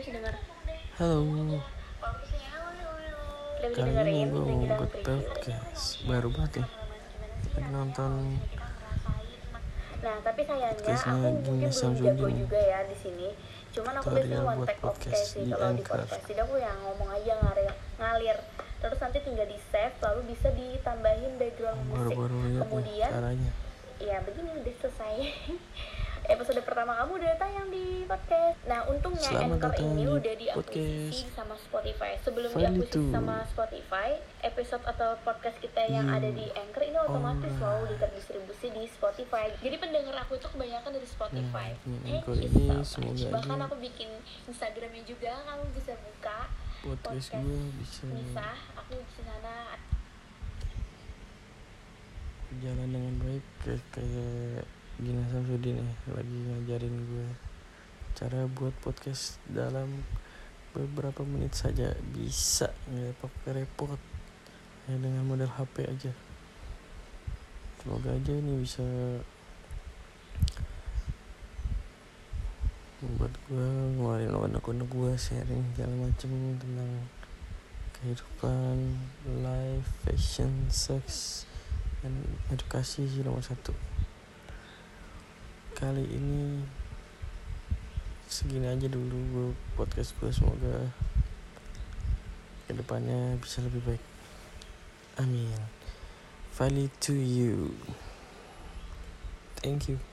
bisa dengar. Halo, kali ini gue mau buat podcast. Baru banget nih. Lagi nonton nah tapi sayangnya aku mungkin belum jago juga ya di sini. Cuman aku biasanya one buat take off case sih di kalau di podcast. Jadi aku yang ngomong aja ngalir ngalir. Terus nanti tinggal di save lalu bisa ditambahin background musik. baru-baru lihat nih kemudian caranya. ya begini udah selesai episode pertama kamu udah tayang di podcast. Nah untungnya Selamat Anchor ini di udah diakuisisi sama Spotify. Sebelum diakuisisi sama Spotify episode atau podcast kita yang You ada di Anchor ini otomatis alright. selalu terdistribusi di Spotify. Jadi pendengar aku itu kebanyakan dari Spotify. Nah, Anchor ini so semoga bahkan aku bikin Instagramnya juga kamu bisa buka Podcast podcast gue bisa bisa aku di sana. Jalan dengan baik kayak kayak Gina Samsudin nih lagi ngajarin gue cara buat podcast dalam beberapa menit saja. Bisa nggak pakai repot. Ya dengan model HP aja. Semoga aja ini bisa membuat gue ngeluarin unek-unek gue sharing segala macem tentang kehidupan life fashion sex dan edukasi sih nomor satu kali ini. Segini aja dulu gue podcast gue semoga ke depannya bisa lebih baik. Amin. Value to you. Thank you